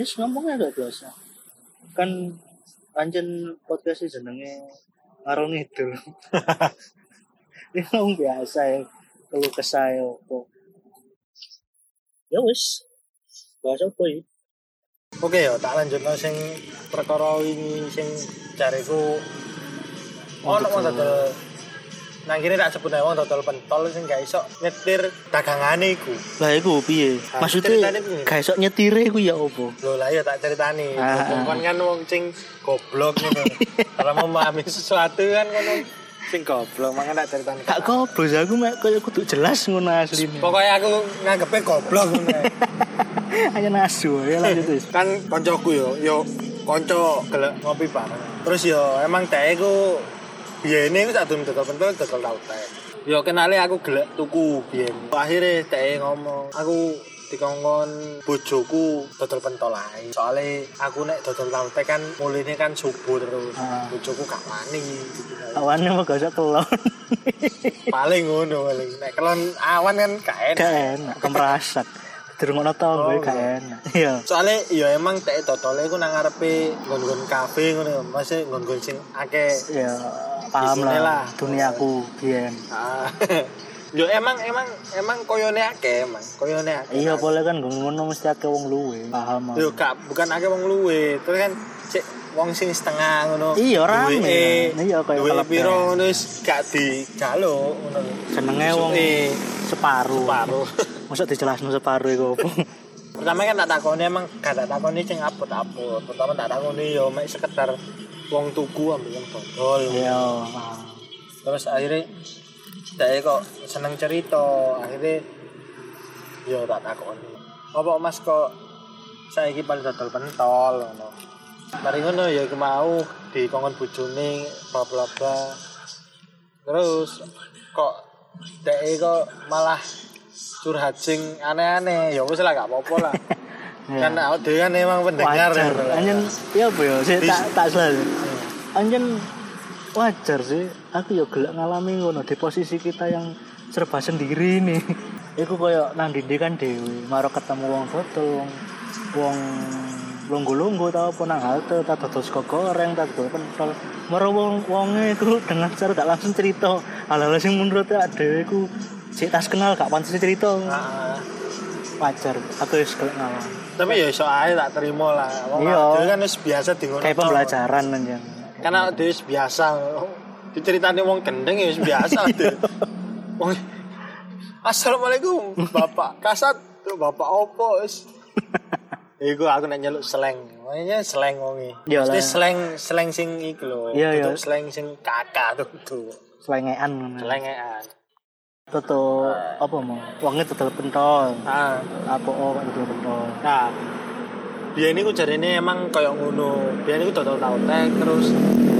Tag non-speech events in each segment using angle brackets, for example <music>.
Wis ngomongnya gak biasa. Kan anjen podcast jenenge ngarung <laughs> itu. Ini ngomong biasa ya. Kalau kesah ya apa. Ya wis. Bahasa apa ya? Oke ya, tak lanjutno sing perkara wingi sing jariku ono dodol nang kene tak sebut wong dodol pentol sing gak iso nyetir dagangane iku. Lah iku piye? Ah, Maksudnya gak iso nyetire iku ya apa? Lho lah ya tak ceritani. Ah, ah. Kon kan wong sing goblok ngono. <laughs> Kalau memahami sesuatu kan ngono sing goblok, makanya tak ceritani. Gak goblok aku mek koyo kudu jelas ngono asline. Pokoknya aku nganggepe goblok ngono. <laughs> Hanya nasu ya lanjut wis. kan koncoku yo yo konco gelek ngopi bareng terus yo emang teh iku biyene iku tak durung dodol pentol dodol tau teh yo kenale aku gelek tuku biyen akhirnya teh ngomong aku dikongkon bojoku dodol pentol ae soalnya aku nek dodol tau teh kan muline kan subuh terus Ah. bojoku gak wani. Awane mah gak usah kelon. paling ngono paling nek kelon awan kan gak enak Gak enak, kemerasak. Durung ono tau Oh, gak enak. Iya. soalnya ya emang teh dodolnya iku nang ngarepe nggon-nggon kafe ngono masih nggon-nggon sing akeh Ya paham lah lah. duniaku biyen. Ah. <laughs> Yo emang emang emang koyone akeh emang koyone akeh. Iya boleh kan ngono mesti akeh wong luwe. Paham. Yo gak bukan akeh wong luwe, terus kan cek wong sing setengah ngono. Iya, rame. Duweke- Iya, duwe klub piro ngono wis gak dijaluk ngono. Senenge wong separuh. separuh. <laughs> Masa dijelasno separuh iku apa? <laughs> Pertama kan tak takoni emang gak tak takoni sing apot-apot. Pertama tak takoni yo mek sekedar wong tuku ambil wong dodol. Iya. paham. terus akhirnya saya kok seneng cerita akhirnya yo tak takoni apa mas kok saya iki paling dodol pentol ngono mari ngono ya iku mau dikongkon bojone bla bla bla terus kok dek kok malah curhat sing aneh-aneh ya wis lah gak apa-apa lah <laughs> kan awake dhewe kan emang pendengar. Anjen iya apa ya? Saya tak tak selalu. Hmm. Anjen wajar sih. Aku ya gelek ngalami ngono di posisi kita yang serba sendiri nih. <laughs> Iku koyo nang dindi kan dewe, maro ketemu wong dodol, wong wong longgo-longgo tau apa nang halte, tak dodol sego goreng, tak dodol pentol. Maro wong wonge iku dengan cara gak langsung cerita. Hal-hal sing menurut dhewe iku sik tas kenal gak pantes cerita. Ah, ah. Wajar, aku wis gelek ngalami. tapi ya iso ae tak terima lah wong Iya. dhewe kan wis biasa di ngono Kayak pembelajaran anjen. karena dia biasa diceritani wong gendeng ya biasa deh <laughs> wong assalamualaikum bapak kasat tuh bapak opo <laughs> Iku aku nek nyeluk slang. Makanya slang wonge. Iya Mesti lah. slang slang sing iku lho. Iya, iya. Tutup slang sing kakak tuh tuh. Selengean ngono. Selengean. Toto apa mau? Wonge dodol pentol. Ah, Apa oh dodol pentol. Nah, dia ini ku jadi ini emang kayak ngono. Dia ini ku dodol tau teh terus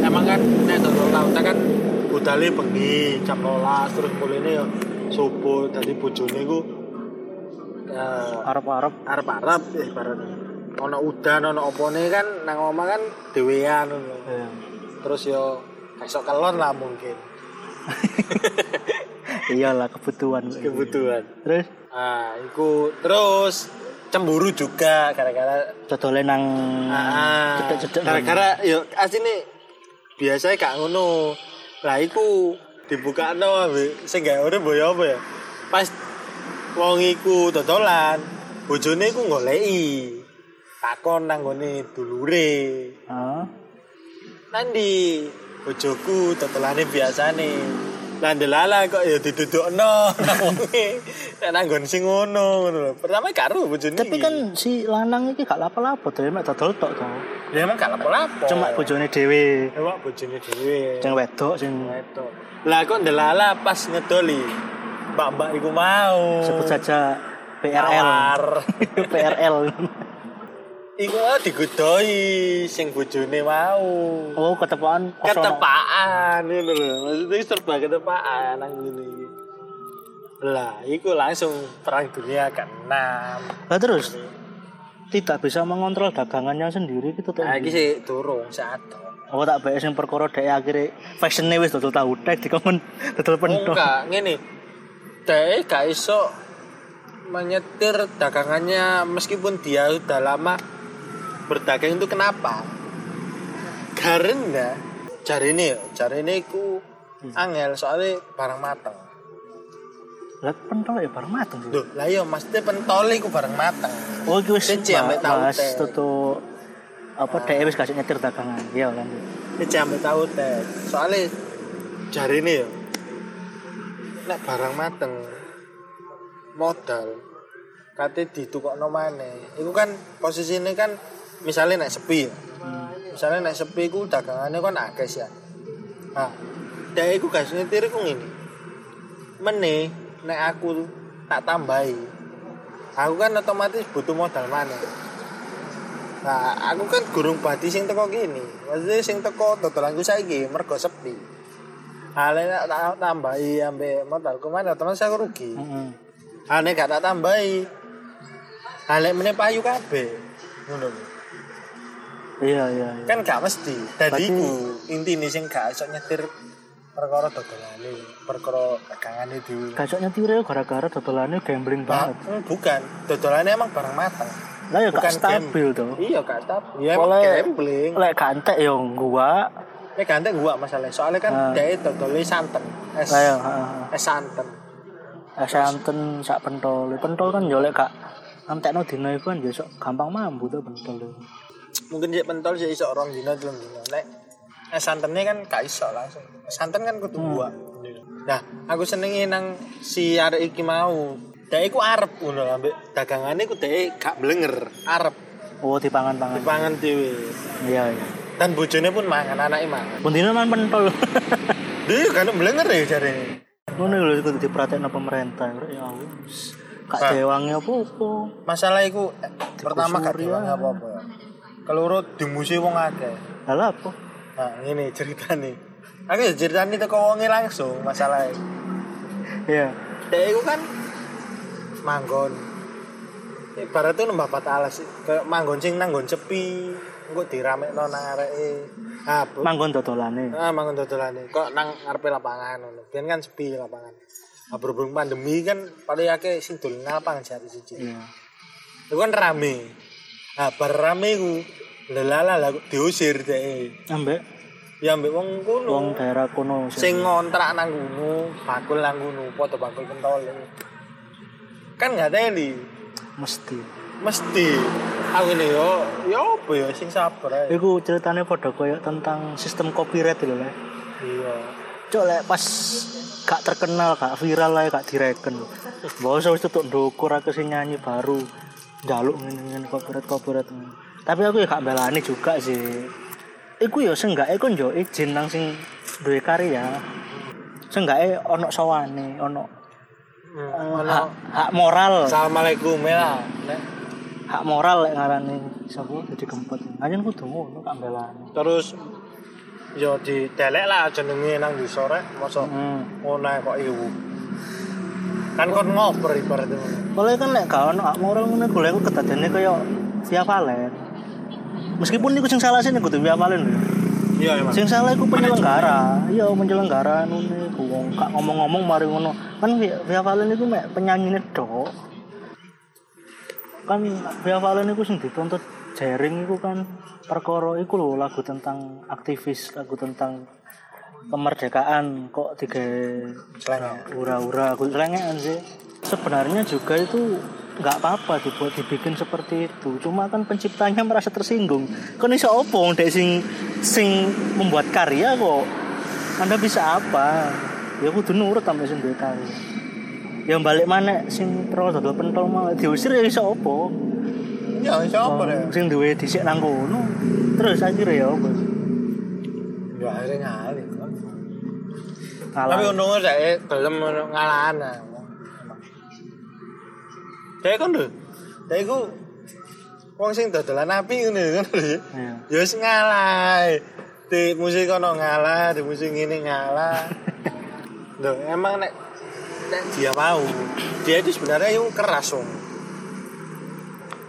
emang kan nek dodol tau teh kan budale bengi jam 12 terus mulai ya subuh tadi bojone ku ya Arep-arep arep-arep eh bareng ono udan ono opone kan nang omah kan dhewean ngono. ya. Terus yo besok kelon lah mungkin <laughs> iyalah kebutuhan. kebutuhan. Terus Ah, iku terus cemburu juga gara-gara dodole nang Ah, cedek-cedek. gara-gara yo asine biasanya gak ngono. Lah iku dibukakno ambek sing gawe urip boyo apa ya. Pas wong iku dodolan, bojone iku goleki. Takon nang ngone dulure. Ah, Nandi bojoku dodolane biasane. Lah ndelala kok ya didudukno nang wonge. Nek nang nggon sing ngono ngono lho. Pertama karo bojone. tapi kan si lanang iki gak lapo-lapo dhewe mek dodol tok to. ya emang gak lapo-lapo. Cuma bojone dhewe. Ewak bojone dhewe. Sing wedok sing Wedok. Lah kok ndelala pas ngedoli. Mbak-mbak iku mau. sebut saja PRL. <laughs> PRL. iku mau digodoi sing bojone mau. Oh, ketepaan. Ketepaan ngono lho. Maksudnya serba ketepaan nang ngene iki. Lah, iku langsung perang dunia ke-6. Lah terus tidak bisa mengontrol dagangannya sendiri gitu tuh. Nah, iki sih turun satu. Oh tak bae sing perkara dhek akhire fashionnya wis dodol tahu tek dikon dodol pentol. Enggak, ngene. Dek gak iso menyetir dagangannya meskipun dia sudah lama berdagang itu kenapa karena cari ini cari ini ku angel soalnya barang mateng Lah pentol ya bareng mateng sih. Duh, lah iya maksudnya pentol iku barang mateng Oh, iki wis Siji ambek tahu teh. tutu apa dhek wis kasih nyetir dagangan. Iya, lanjut. ini jambe tahu teh soalnya cari ini ya nek barang mateng modal kate ditukokno maneh. Iku kan posisine kan misalnya nek sepi. Ya Hmm. misalnya nek sepi ku dagangannya kan akeh ya nah dhek iku gas nyetir ku ngene. Meneh nek aku tak tambahi aku kan otomatis butuh modal maneh. Nah aku kan gurung badi sing teko kene. Maksudnya sing teko dodolanku saiki mergo sepi Hale nek tak tambahi ambek modalku mana otomatis aku rugi. Heeh. Hale gak tak tambahi. Hale meneh payu kabeh. Ngono. Iya, iya, iya. kan gak mesti dadi ku intine sing gak iso nyetir perkara dodolane perkara dagangane dhewe Gacok nyetir ya gara-gara dodolane gambling Ba- banget. hmm, bukan dodolane emang barang matang Lah ya gak stabil tuh. iya gak stabil ya gambling Lek gantek ya gua. Ya ganteng gua masalah soalnya kan Ah. dia dodolnya santen es Lah ya, heeh. es santen Eh, santen sak pentol. Pentol kan yo lek gak antekno dina iku kan ya sok gampang mambu tuh pentol. itu. mungkin sih pentol sih iso orang dino telung dino nek es santennya kan gak iso langsung es santen kan kudu gua nah aku senengi nang si arek iki mau dia iku arep ngono lho, ambek dagangane ku dia gak blenger arep Oh, dipangan-pangan. dipangan dhewe Iya, iya. Dan bojone pun mangan anake mangan Bendina man pentol. dia kan blenger ya jare Ngono lho kudu diperhatekno pemerintah. Ya wis. Gak Pak. dewangi apa-apa. masalah iku eh, pertama diwangi ya. apa-apa ya keloro dimusuhi wong akeh Lah apa? nah ini ceritane aku ya ceritane teko wonge langsung masalah Iya. Dek iku kan manggon. Ibaratnya nembah pat alas kayak manggon sing nanggon sepi, engko diramekno nang areke. Ah, Manggon dodolane. ah manggon dodolane. Kok nang ngarepe lapangan ngono. Biyen kan sepi lapangan. Ah, berhubung pandemi kan paling akeh sing dolen nang lapangan jari siji. Iya. Itu kan rame. Ah, bar rame ku lelala lah diusir dek. Ambek Ya ambek wong kono. wong daerah kono sing ngontrak nang ngono, bakul nang ngono, foto bakul pentol. Kan nggak teli, mesti. Mesti. Aku ini yo, yo apa ya sing sabar ae. Iku ceritanya pada koyo tentang sistem copyright lho lah. Iya. Cok lek pas gak terkenal, gak viral lah, gak direken. Bos wis tutuk ndukur aku sing nyanyi baru jaluk ngene-ngene copyright copyright. Tapi aku ya gak belani juga sih. Iku ya seenggaknya kon yo izin nang sing duwe karya. Seenggaknya ono sawane, ono Hmm, eh, ono hak, hak moral. Assalamualaikum ya. Nek, hak moral lek ngarani sapa dadi gempet. Anjen kudu ngono gak belani. Terus yo di delek lah jenenge nang di sore, mosok Hmm. ngono kok iwu. Kan kon ngoper ibaratnya. Kalau kan lek gak ono hak moral ngono iku lek aku kedadene kaya Via Valen. Meskipun iku sing salah sih kudu Via Valen lho. Iya emang. Sing salah iku penyelenggara. Iya penyelenggara ngono iku wong gak ngomong-ngomong mari ngono. Kan Via, Via Valen iku mek penyanyine tok. Kan Via Valen iku sing dituntut jaring iku kan. Perkara iku lho lagu tentang aktivis, lagu tentang kemerdekaan kok tiga ura-ura aku selengean sih. Sebenarnya juga itu nggak apa-apa dibuat dibikin seperti itu. Cuma kan penciptanya merasa tersinggung. Kan iso opo dek sing sing membuat karya kok? Anda bisa apa? Ya aku tuh nurut sampai duwe karya yang balik mana sing terus dodol pentol malah diusir ya iso opo Ya siapa deh? sing duwe dhisik nang kono terus akhirnya ya apa Ya akhirnya ngalih. kan. ngalah Tapi untungnya saya gelem ngalahan. ah. Saya kan lho. Saya ku wong sing dodolan api ngono kan lho. Ya wis ngalah. Di musik kono ngalah, di musik ini ngalah. <laughs> Loh, emang nek nek dia mau, dia itu sebenarnya yang keras om.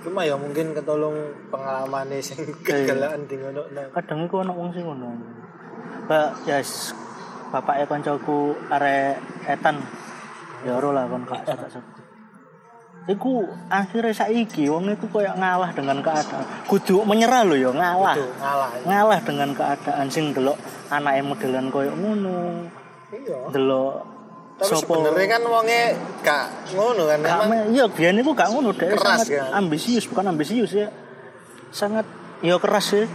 Cuma ya mungkin ketolong pengalaman sing kegelaan di ngono. kadang iku ana wong sing ngono Pak yes bapake kancaku arek etan ya ora lah kon gak Iku akhirnya saiki wong iku koyo ngalah dengan keadaan. Kudu menyerah lho ya, ngalah. Kudu ngalah. Ngalah dengan keadaan sing delok anake modelan koyo ngono. Iya. Delok Tapi sopo? sebenarnya kan wonge gak ngono kan Gak memang me- iya biyen iku gak ngono deh Keras, sangat kan? ambisius bukan ambisius ya. Sangat ya keras ya.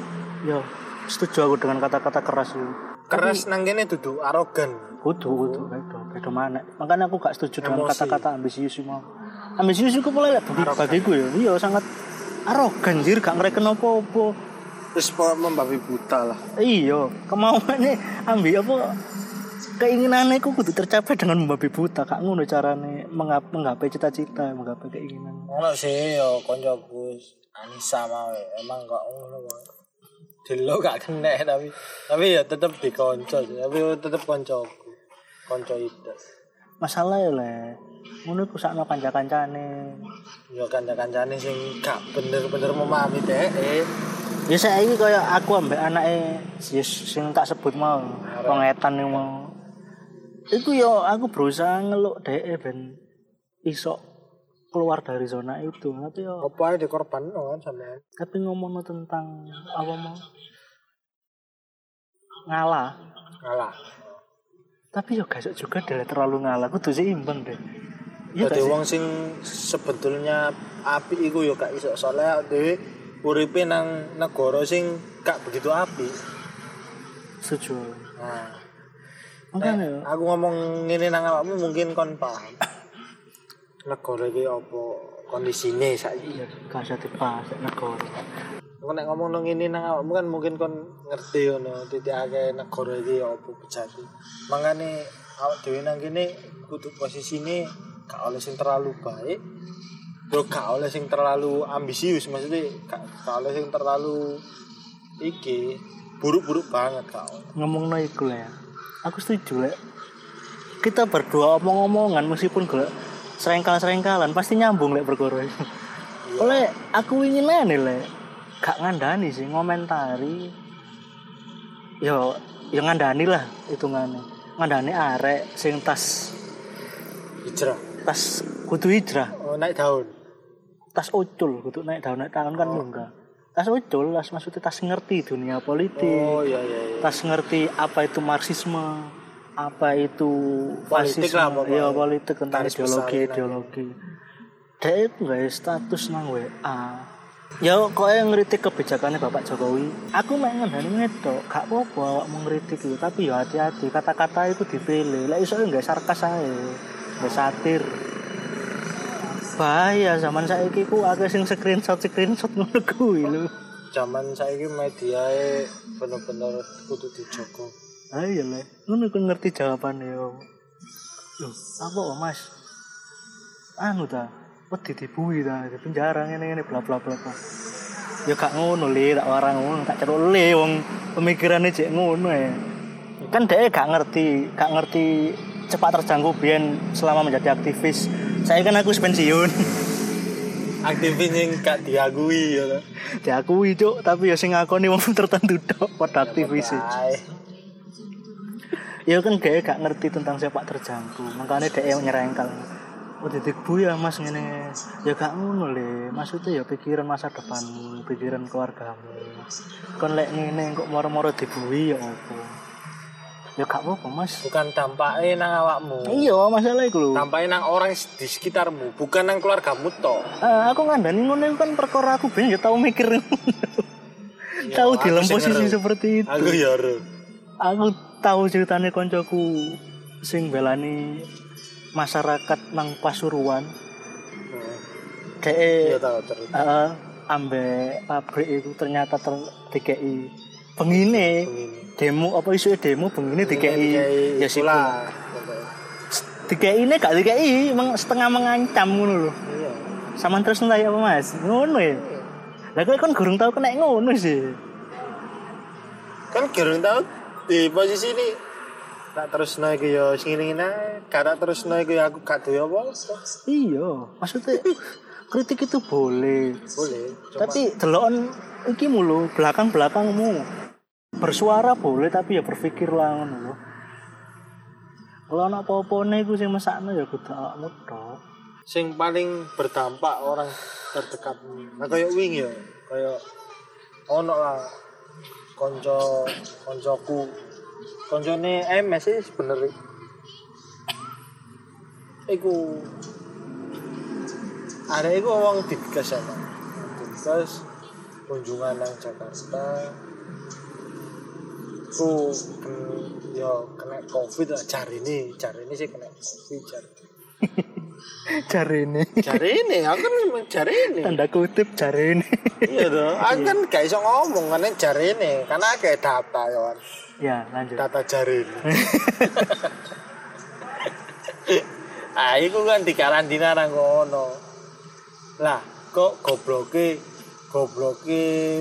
Ya setuju aku dengan kata-kata keras itu keras nang kene dudu arogan. kudu kudu beda beda mana. Makanya aku gak setuju dengan Emosi. kata-kata ambisius mau ambisius itu mulai bagi bagiku ya. Iya sangat arogan jir. Gak ngereken apa-apa. Terus membabi buta lah. iya kemauannya ambil apa keinginannya aku kudu tercapai dengan membabi buta kak ngono carane menggap menggapai cita-cita menggapai keinginan Ono sih yo koncoku Anissa mau emang kok ngono. Dilo gak kena tapi tapi ya tetep dikonco sih. Tapi tetep koncoku. Konco itu. masalah ya le ngono iku sakno kanca-kancane Yo kanca-kancane sing gak bener-bener memahami dhek. ya saiki kaya aku ambek anake yes, sing tak sebut mau pengetan yang mau iku yo aku berusaha ngeluk dhek ben iso keluar dari zona itu. Tapi yo Apa ae dikorban kan sampean. tapi ngomong tentang apa mau? Ngalah. Ngalah. tapi yo gak juga deh terlalu ngalah. Kudu seimbang deh. Iya Dadi sih? wong sing sebetulnya api iku yo gak iso. Soalnya dhewe uripe nang negara sing gak begitu api. setuju. Nah, makanya aku ngomong ngene nang awakmu mungkin kon paham. Negara iki apa kondisine saiki. iya gak usah dibahas negara nek ngomong nang ngene nang awakmu kan mungkin kon ngerti ngono titik akeh negara iki apa bejati. Mangane awak dhewe nang kene kudu posisine gak oleh sing terlalu baik. Yo gak oleh sing terlalu ambisius maksudnya gak, gak oleh sing terlalu iki buruk-buruk banget oleh. ngomong no iku lah ya aku setuju lah kita berdua omong-omongan meskipun gak serengkal-serengkalan pasti nyambung lek perkara itu oleh aku ingin nih lek. Gak ngandani sih ngomentari. Yo yo ngandani lah hitungannya. Ngandani arek sing tas Hijrah. tas kudu hijrah. Oh, naik daun. tas ucul kudu naik daun naik daun kan enggak tas ucul tas maksudnya tas ngerti dunia politik. Oh iya iya iya. tas ngerti apa itu marxisme apa itu Politik fasisme. lah ya politik tentang Garis ideologi besar ideologi. Dia itu nggak status nang WA ya kok yang ngeritik kebijakannya Bapak Jokowi? Aku mek ngandani ngedok gak apa-apa awak mau ngeritik itu tapi ya hati-hati kata-kata itu dipilih. Lah iso nggak sarkas aja nggak satir bahaya zaman saya ku agak sing screenshot screenshot ngono kuwi lho Zaman saiki media bener-bener kudu dijogo. Ah iya le, ngono kan ngerti jawabannya yo. Loh, apa kok mas? Anu ta, wedi dibui ta, di penjara ngene ngene bla bla bla bla. Ya gak ngono le, tak warang ngono, tak ceruk le wong pemikirannya cek ngono ya. Kan dia gak ngerti, gak ngerti cepat terjangkau biyen selama menjadi aktivis. Saya kan aku pensiun. Aktivis yang gak diakui ya. Diakui cuk, tapi ya sing ngakoni wong tertentu tok pada aktivis. Ya kan dia gak ngerti tentang sepak terjangkau makanya dia yang nyerengkal oh titik bu ya mas ngene. Ya gak ngono le. Maksudnya ya pikiran masa depanmu pikiran keluargamu. Kon lek ngene kok moro-moro dibui ya apa ya gak apa-apa mas bukan dampaknya nang awakmu. iya masalah itu lho Dampaknya nang orang di sekitarmu, bukan nang keluargamu toh. Ah, aku ngandani ngono iku kan perkara aku ben ya tau mikir tahu aku dalam posisi ngeru. seperti itu Aku ya aku tahu ceritanya koncoku sing belani masyarakat nang Pasuruan tahu cerita. eh ambek pabrik itu ternyata ter DKI pengine demo apa isu demo pengine DKI ya sih. DKI ini gak DKI emang setengah mengancam ngono lho. Iya. sama terus entah apa mas? Ngono ya? Lah kowe kan gurung tau kena ngono sih. Kan gerung tahu di posisi ini. Tak terus naik ya sing ngene kata terus naik ya aku gak duwe apa iya maksudnya kritik itu boleh. Boleh cuma tapi deloken iki mulu belakang belakangmu bersuara boleh tapi ya berpikirlah ngono lho. Kalau anak nih gue sing mesakno ya kudu awakmu tok sing paling berdampak orang terdekat nah kayak wing ya kayak ono lah konco koncoku. Koncone MS sih sebenarnya. Iku ada iku wong digas sama digas kunjungan nang Jakarta ku ken- yo kena covid lah cari ini cari ini sih kena covid cari <laughs> Jari ini. cari ini aku kan memang cari ini Tanda kutip jari ini. iya dong aku kan gak iso ngomong kan cari ini karena kayak data ya kan ya, lanjut. data jari ini <laughs> ah itu kan di karantina nang kono lah kok gobloke gobloke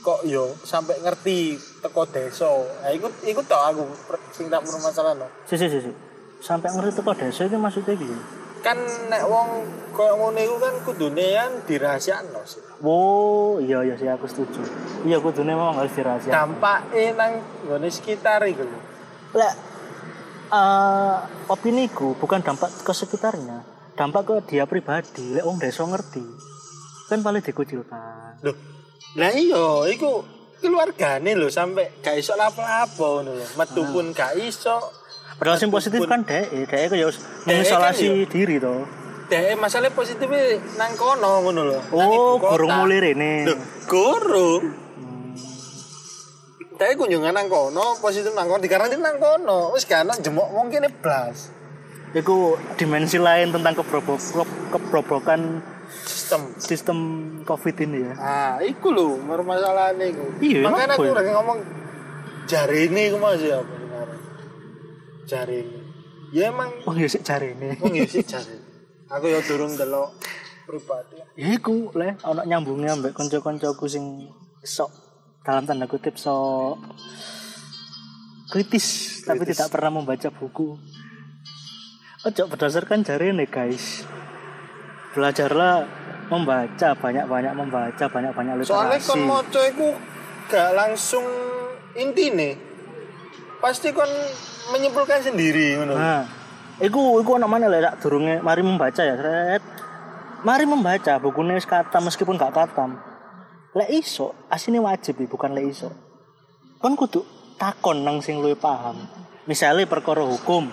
kok yo sampai ngerti teko desa ah ikut ikut tau aku per- sing tak permasalahan no. Si, si, si. Sampai ngerti teko desa itu maksudnya gitu. kan nek wong koyo ngono iku kan kudune kan dirahasiakno sih Oh, iya iya sih aku setuju. Iya kudune memang harus dirahasiakan. dampake nang nggone sekitar iku Lek eh opiniku bukan dampak ke sekitarnya, dampak ke dia pribadi. Lek wong desa ngerti, kan paling dikucilkan. Loh, lah iya, iku keluargane lho sampai gak iso lapo-lapo ngono lho. Metu pun gak iso. Padahal sing positif kan dek, dek ya mengisolasi diri toh. Dek masalah positifnya nang kono ngono lho. nang Oh, gorong mulai rene. Loh, gorong. Dek kunjungan nang kono, positif nang kono, dikarantin nang kono. Wis gak ana jemok mungkin blas. Iku dimensi lain tentang kebrobok kebrobokan Sistem. sistem covid ini ya. Ah, iku lho permasalahan iku. Iya, Makanya aku ya? lagi ngomong jari ini aku masih apa sebenarnya. Jari ini. Ya emang Oh ya sik cari ini. wong ya sih jari. Aku ya durung delok pribadi. Ya iku le ana nyambungnya mbek kanca-kancaku sing sok dalam tanda kutip sok kritis, tapi Kritis. tidak pernah membaca buku. Ojo berdasarkan jari ini guys. Belajarlah membaca, banyak-banyak membaca, banyak-banyak Soalnya literasi. kon maca iku gak langsung intine. Pasti kon menyimpulkan sendiri ngono. Nah, iku iku anak mana lah durunge mari membaca ya, Sret. Mari membaca bukunya wis kata meskipun gak katam. Lek iso, asine wajib bukan lek iso. Kon kudu takon nang sing luwih paham. Misalnya perkara hukum,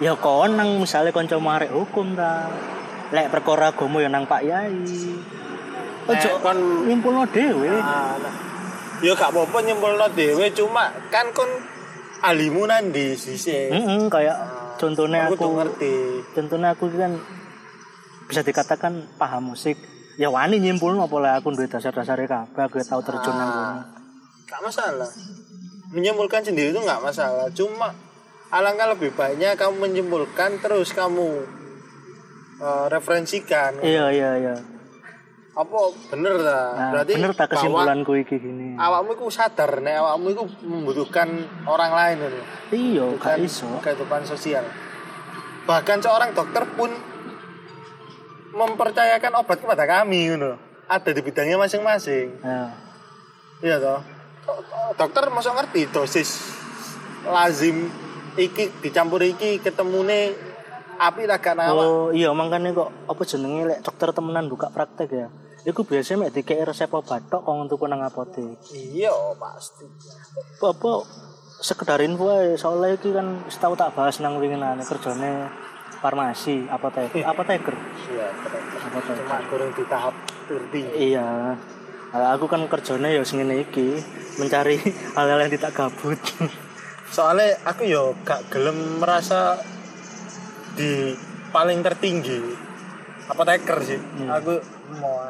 ya kon nang misalnya kanca marek hukum ta. Lek perkara agama ya nang Pak Yai. Ojo kon nyimpulno dhewe. Ah, nah. Ya gak apa-apa nyimpulno dhewe cuma kan kon alimu nandi sisi. Heeh, kayak contohnya aku aku ngerti. contohnya aku kan bisa dikatakan paham musik ya wani nyimpul apa lah aku duwe dasar-dasare kabeh aku tau terjun nang kono. Gak masalah. Menyimpulkan sendiri itu nggak masalah. Cuma alangkah lebih baiknya kamu menyimpulkan terus kamu eh, referensikan. Iya iya iya. Apa bener lah. Nah, Berarti bener tak bahwa kesimpulanku iki gini. awakmu itu sadar nek awakmu itu membutuhkan orang lain loh. Iya, gak iso. kehidupan sosial. Bahkan seorang dokter pun mempercayakan obat kepada kami gitu. Ada di bidangnya masing-masing. Ya. Iya toh. Dokter masuk ngerti dosis lazim iki dicampur iki ketemune api lah gak nawak. Oh iya makanya kok apa jenenge lek dokter temenan buka praktek ya. Iku biasanya mek dikei resep obat tok kok untuk nang apotek. Iya pasti. Apa sekedar info ae soalnya iki kan setahu tak bahas nang winginane kerjane farmasi apotek apoteker. Iya. Apoteker. cuma kurang di tahap tertinggi. Iya. Aku kan kerjanya ya sing ngene iki, mencari <laughs> hal-hal yang tidak gabut. Soalnya aku yo gak gelem merasa di paling tertinggi apoteker sih. Aku mau.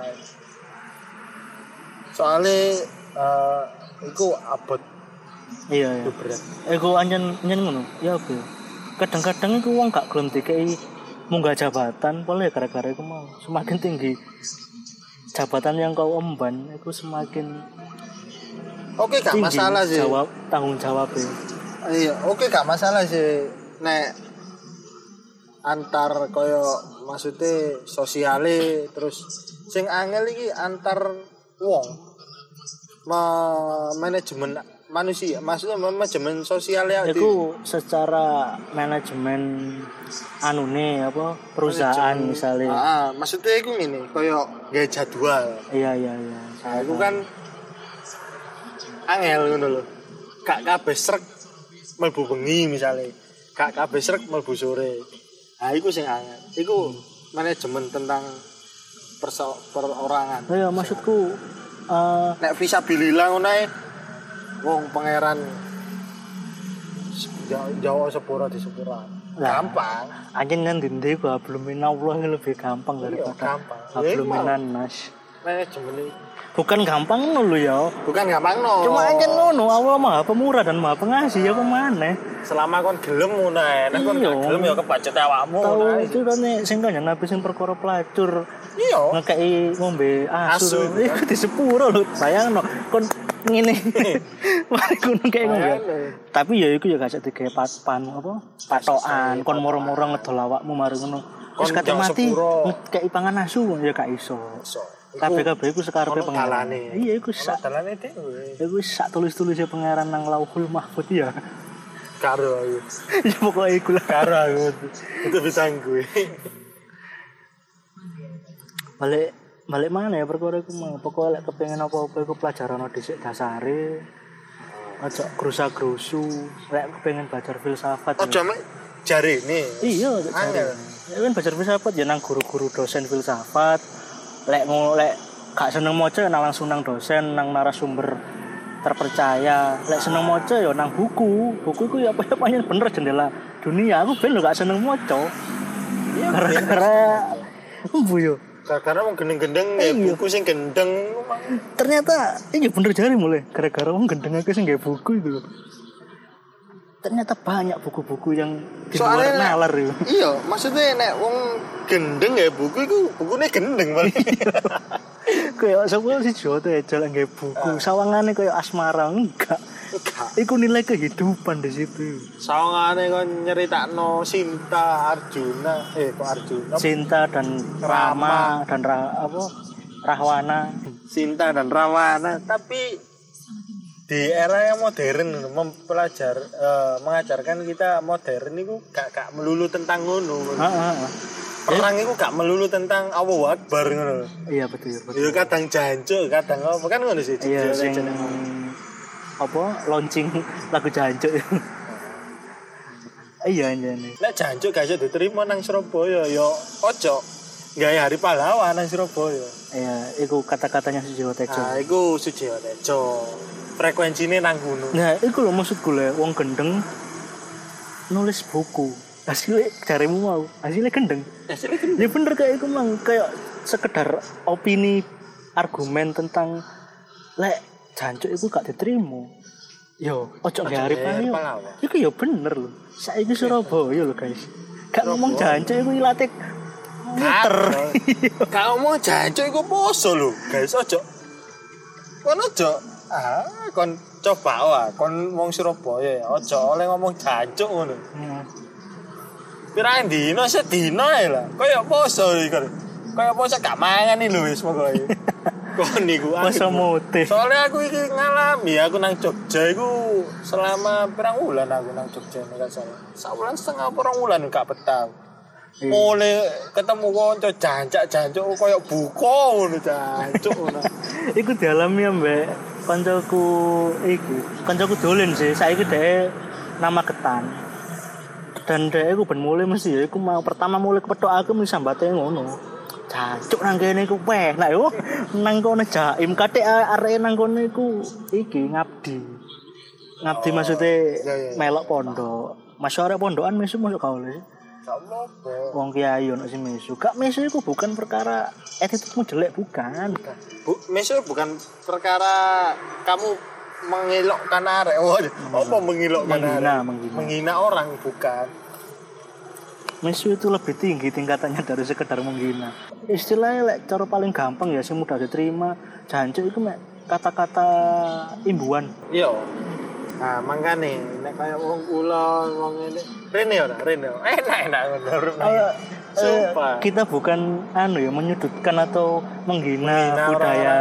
Soalnya eh iku abot iya, iya. berat. Ego anjen anjen ngono. Ya oke. Kadang-kadang iku wong gak gelem dikei munggah jabatan, boleh gara-gara iku mau. Semakin tinggi jabatan yang kau emban, itu semakin Oke gak tinggi masalah sih. jawab tanggung jawabnya. Iya, oke gak masalah sih. Nek antar koyo maksudnya sosiale terus sing angel iki antar wong Ma manajemen manusia maksudnya manajemen sosial ya Iku secara manajemen anu nih apa perusahaan misalnya. Ah, maksudnya iku ngene, kaya gawe jadwal. Iya iya iya. Nah, iku kan angel ngono lho. Gak kabeh srek mlebu bengi misale. Gak kabeh srek mlebu sore. Nah, iku sing angel. Iku manajemen tentang perso perorangan. Oh, iya maksudku eh Nek visabilillah ngono ae wong pangeran Jawa, sepura di sepura. Lah. Gampang. anjen kan dindi gua belum ini lebih gampang Iya, daripada gampang. belum minan nas. Manajemen ini Bukan gampang ngono lho ya. bukan gampang no. Cuma anjen ngono Allah Maha Pemurah dan Maha Pengasih ya ke mana? selama kon gelem ngono ae. Nek kon Iya. gelem ya kebacet awakmu ngono Tahu ae. itu kan sing kan nabi sing perkara pelacur Iya. ngekei ngombe Asu. Iku di sepuro lho. Bayangno kon ngene. <laughs> Mari kono kayak ya. Makane. Tapi ya iku ya gak digawe pan apa? Patokan kon moro-moro ngedol awakmu mari ngono. Kon kate mati ngekei pangan asu ya gak iso. Iso. Kabeh kabeh iku sekarepe pengaran. Iya iku Sak dalane dhewe. iku sak tulis-tulisnya pangeran nang Lauhul Mahfud ya. Karo aku. <laughs> ya pokoknya iku lah. Karo aku. Itu bisa gue. balik balik mana ya perkara iku mau pokoknya lek kepengin apa-apa iku pelajaran dhisik dasare aja grusa-grusu lek kepengin belajar filsafat. Ojo mek jari nih. iya ya kan belajar filsafat ya nang guru-guru dosen filsafat lek ngo lek gak seneng maca ya nang langsung nang dosen nang narasumber terpercaya lek seneng maca ya nang buku buku itu ya apa ya paling bener jendela dunia aku ben gak seneng maca Iya. gara-gara embu yo Karena mau gendeng-gendeng ya Iya. buku sing gendeng. ternyata ini bener jari mulai gara-gara wong gendeng aku sing gawe buku itu. Ternyata banyak buku-buku yang Soalnya- nalar itu <laughs> Iya, maksudnya nek wong gendeng ya buku iku bukune gendeng paling. <laughs> kayak semua sih Joto ya jalan gawe buku sawangannya kayak asmara enggak Enggak. Iku nilai kehidupan di situ. Sawangane kon nyeritakno Sinta Arjuna, eh kok Arjuna? Cinta dan Rama dan Ra, apa Rahwana. Sinta dan Rawana, tapi di era yang modern mempelajar eh, mengajarkan kita modern itu gak gak melulu tentang ngono. Ah, ah, ah. Perang itu gak melulu tentang Allahu Akbar ngono. Iya betul betul. Ya kadang jancuk, kadang apa kan ngono sih. Iya sing apa launching lagu jancuk. <laughs> iya anjane. Nek jancuk gak iso diterima nang Surabaya ya ojo gawe hari pahlawan nang Surabaya. Iya, iku kata-katanya si Jawa Tejo. Nah, iku Sujiwo Tejo. Frekuensine nang gunung. Nah, iku lho maksudku le wong gendeng nulis buku. Hasilnya carimu mau, hasilnya gendeng. Ya bener kayak iku mang kayak sekedar opini argumen tentang lek jancuk iku gak diterima. Yo, ojo pahlawan. pahlawan. Iku ya bener lho. Saiki Surabaya lho guys. Gak ngomong jancuk iku ilate muter. <laughs> Kau mau jancuk iku poso lho, guys ojo. Kon ojo. Ah, kon coba wae kon wong Surabaya ojo oleh ngomong jancuk ngono. Hmm. Pirang dino sedino ae lah. Kaya poso iki. Kaya poso gak mangan iki lho wis pokoke. <laughs> Kon niku Masa motif. Soalnya aku iki ngalami, aku nang Jogja iku selama pirang wulan aku nang Jogja nek salah. Sabulan setengah pirang wulan gak. Iya. Mulai ketemu konco jancak-jancuk koyo buko ngono jancuk ngono. <laughs> Iku dialami ambek kancaku iku. Kancaku dolen sih. Saiki dhek nama Ketan. Dan dhek iku ben mulai mesti ya iku mau pertama mulai kepethuk aku mesti sambate ngono. Jancuk nang kene iku peh. Nah yo nang kono jaim kathek arek nang kono iku iki ngabdi. Ngabdi maksudnya iya, iya. melok pondok. Masuk arek pondokan mesu masuk sih. Gak. Wong kiai ono sing mesu. Gak mesu iku bukan perkara attitude jelek bukan. Bu, mesur bukan perkara kamu mengelokkan arek. Oh, apa mengelokkan Menghina, arek? menghina. Menghina orang bukan. Mesu itu lebih tinggi tingkatannya dari sekedar menghina. Istilahnya lek cara paling gampang ya sih mudah diterima. Jancuk itu mek kata-kata imbuan. Iya. Nah, makanya nek kaya wong kula wong ini rene ora rene. Enak enak bener. Eh, eh, Sumpah. kita bukan anu ya menyudutkan atau menghina, Menghina budaya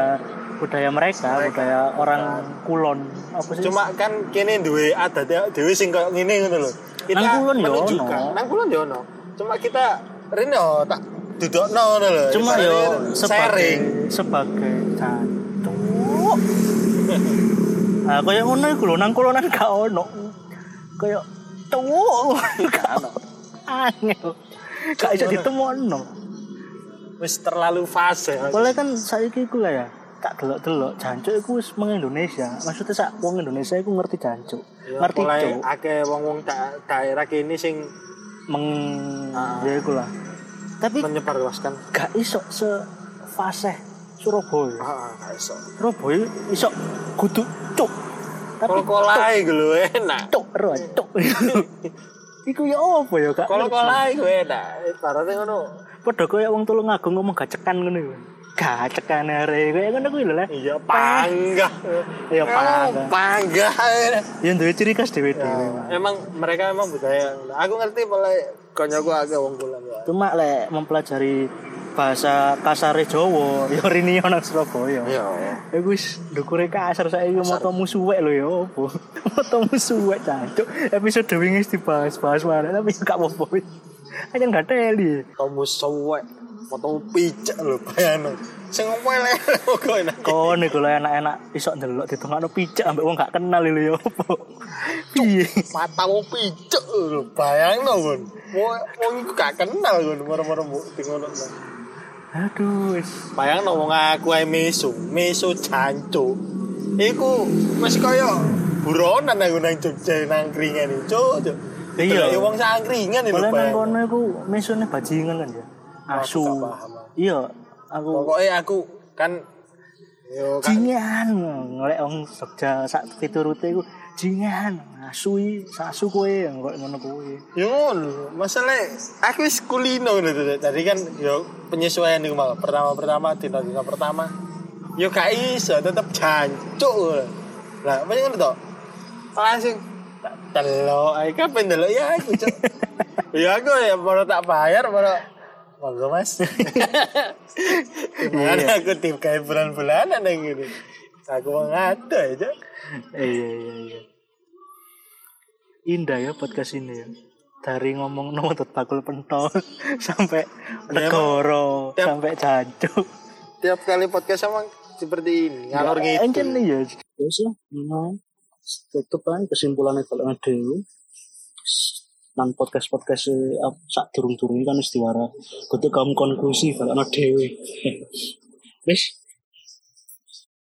budaya mereka, budaya orang kulon apa sih Cuma kan kene duwe adat dhewe sing koyo ngene ngono lho. Kita Nang kulon yo menunjukkan. ono. Nang kulon yo ono. Cuma kita rene tak dudukno ngono lho. cuma yo sharing. sebagai sebagai jancuk <laughs> ah kayak ngono iku lho nang kulonan gak ono kayak tuh gak ono angel gak iso ditemokno wis terlalu fase. Boleh kan saiki iku lah ya tak delok-delok jancuk iku wis meng Indonesia. Maksudnya sak wong Indonesia iku ngerti jancuk Ya, ngerti cuk. akeh wong-wong da- daerah kene sing meng Ah. ya iku lah. Tapi menyebarluaskan. gak iso se fase Surabaya. Heeh, gak iso. Surabaya iso kudu cuk tapi iku lho enak. cuk ro cuk <laughs> iku ya apa ya kak Kol-kolai iku enak. Ibaratnya ngono. padha kaya wong tulung agung ngomong gacekan ngono gacekan are kaya ngono kuwi lho lah Iya panggah. Iya, panggah. Panggah. yang duwe ciri khas dhewe-dhewe Ya, emang mereka emang budaya. Aku ngerti mulai konyoku agak wong kulon ya. cuma lek mempelajari bahasa kasare Jawa <laughs> ya rini nang Surabaya Iya. Iku wis ndukure kasar saiki motomu suwek lho ya opo. <laughs> motomu suwek cancuk. Episode wingi wis dibahas-bahas mana tapi gak apa-apa. Aja gak teli. Kamu suwek. Motomu picek lho bayangno. Sing ngomel <laughs> kok enak. Kon iku lho enak-enak iso ndelok ditengokno picek ambek wong gak kenal lho ya opo. Piye? Matamu picek lho bayangno kon. Wong iku gak kenal kon moro-moro mbok ngono. Aduh wis. Bayangno wong aku ae mesu, mesu jancuk. Iku wis kaya buronan aku nang Jogja nang kringan iki, cuk. Iya. Wong sangkringan lho Boleh nang bayang. kono iku mesune bajingan kan ya. Asu. Iya, aku Pokoknya aku kan yo kan jingan ngolek wong Jogja sak piturute iku jingan asui sasu kowe kok ngono kowe yo. Masalah aku wis kulino. Tadi kan yo penyesuaian iku malah pertama-pertama dina-dina pertama. Yo gak iso tetep jancuk. Lah, apa ngono to? Langsung tak delok ae kapan delok ya aku, Cuk. <laughs> ya aku ya baru tak bayar baru Monggo mas Gimana aku tim kayak bulan-bulanan yang gini Aku mau ngado aja iya iya iya indah ya podcast ini ya. Dari ngomong <laughs> nomor bakul pentol <laughs> sampai negoro Tiap- sampai jancuk. Tiap kali podcast emang seperti ini Ngalor gitu Encen nih ya. Terus ya memang tutup kan kesimpulannya kalau ada nang podcast podcast sak durung durung kan istiwara. Ketika kamu konklusi kalau ada dewi wis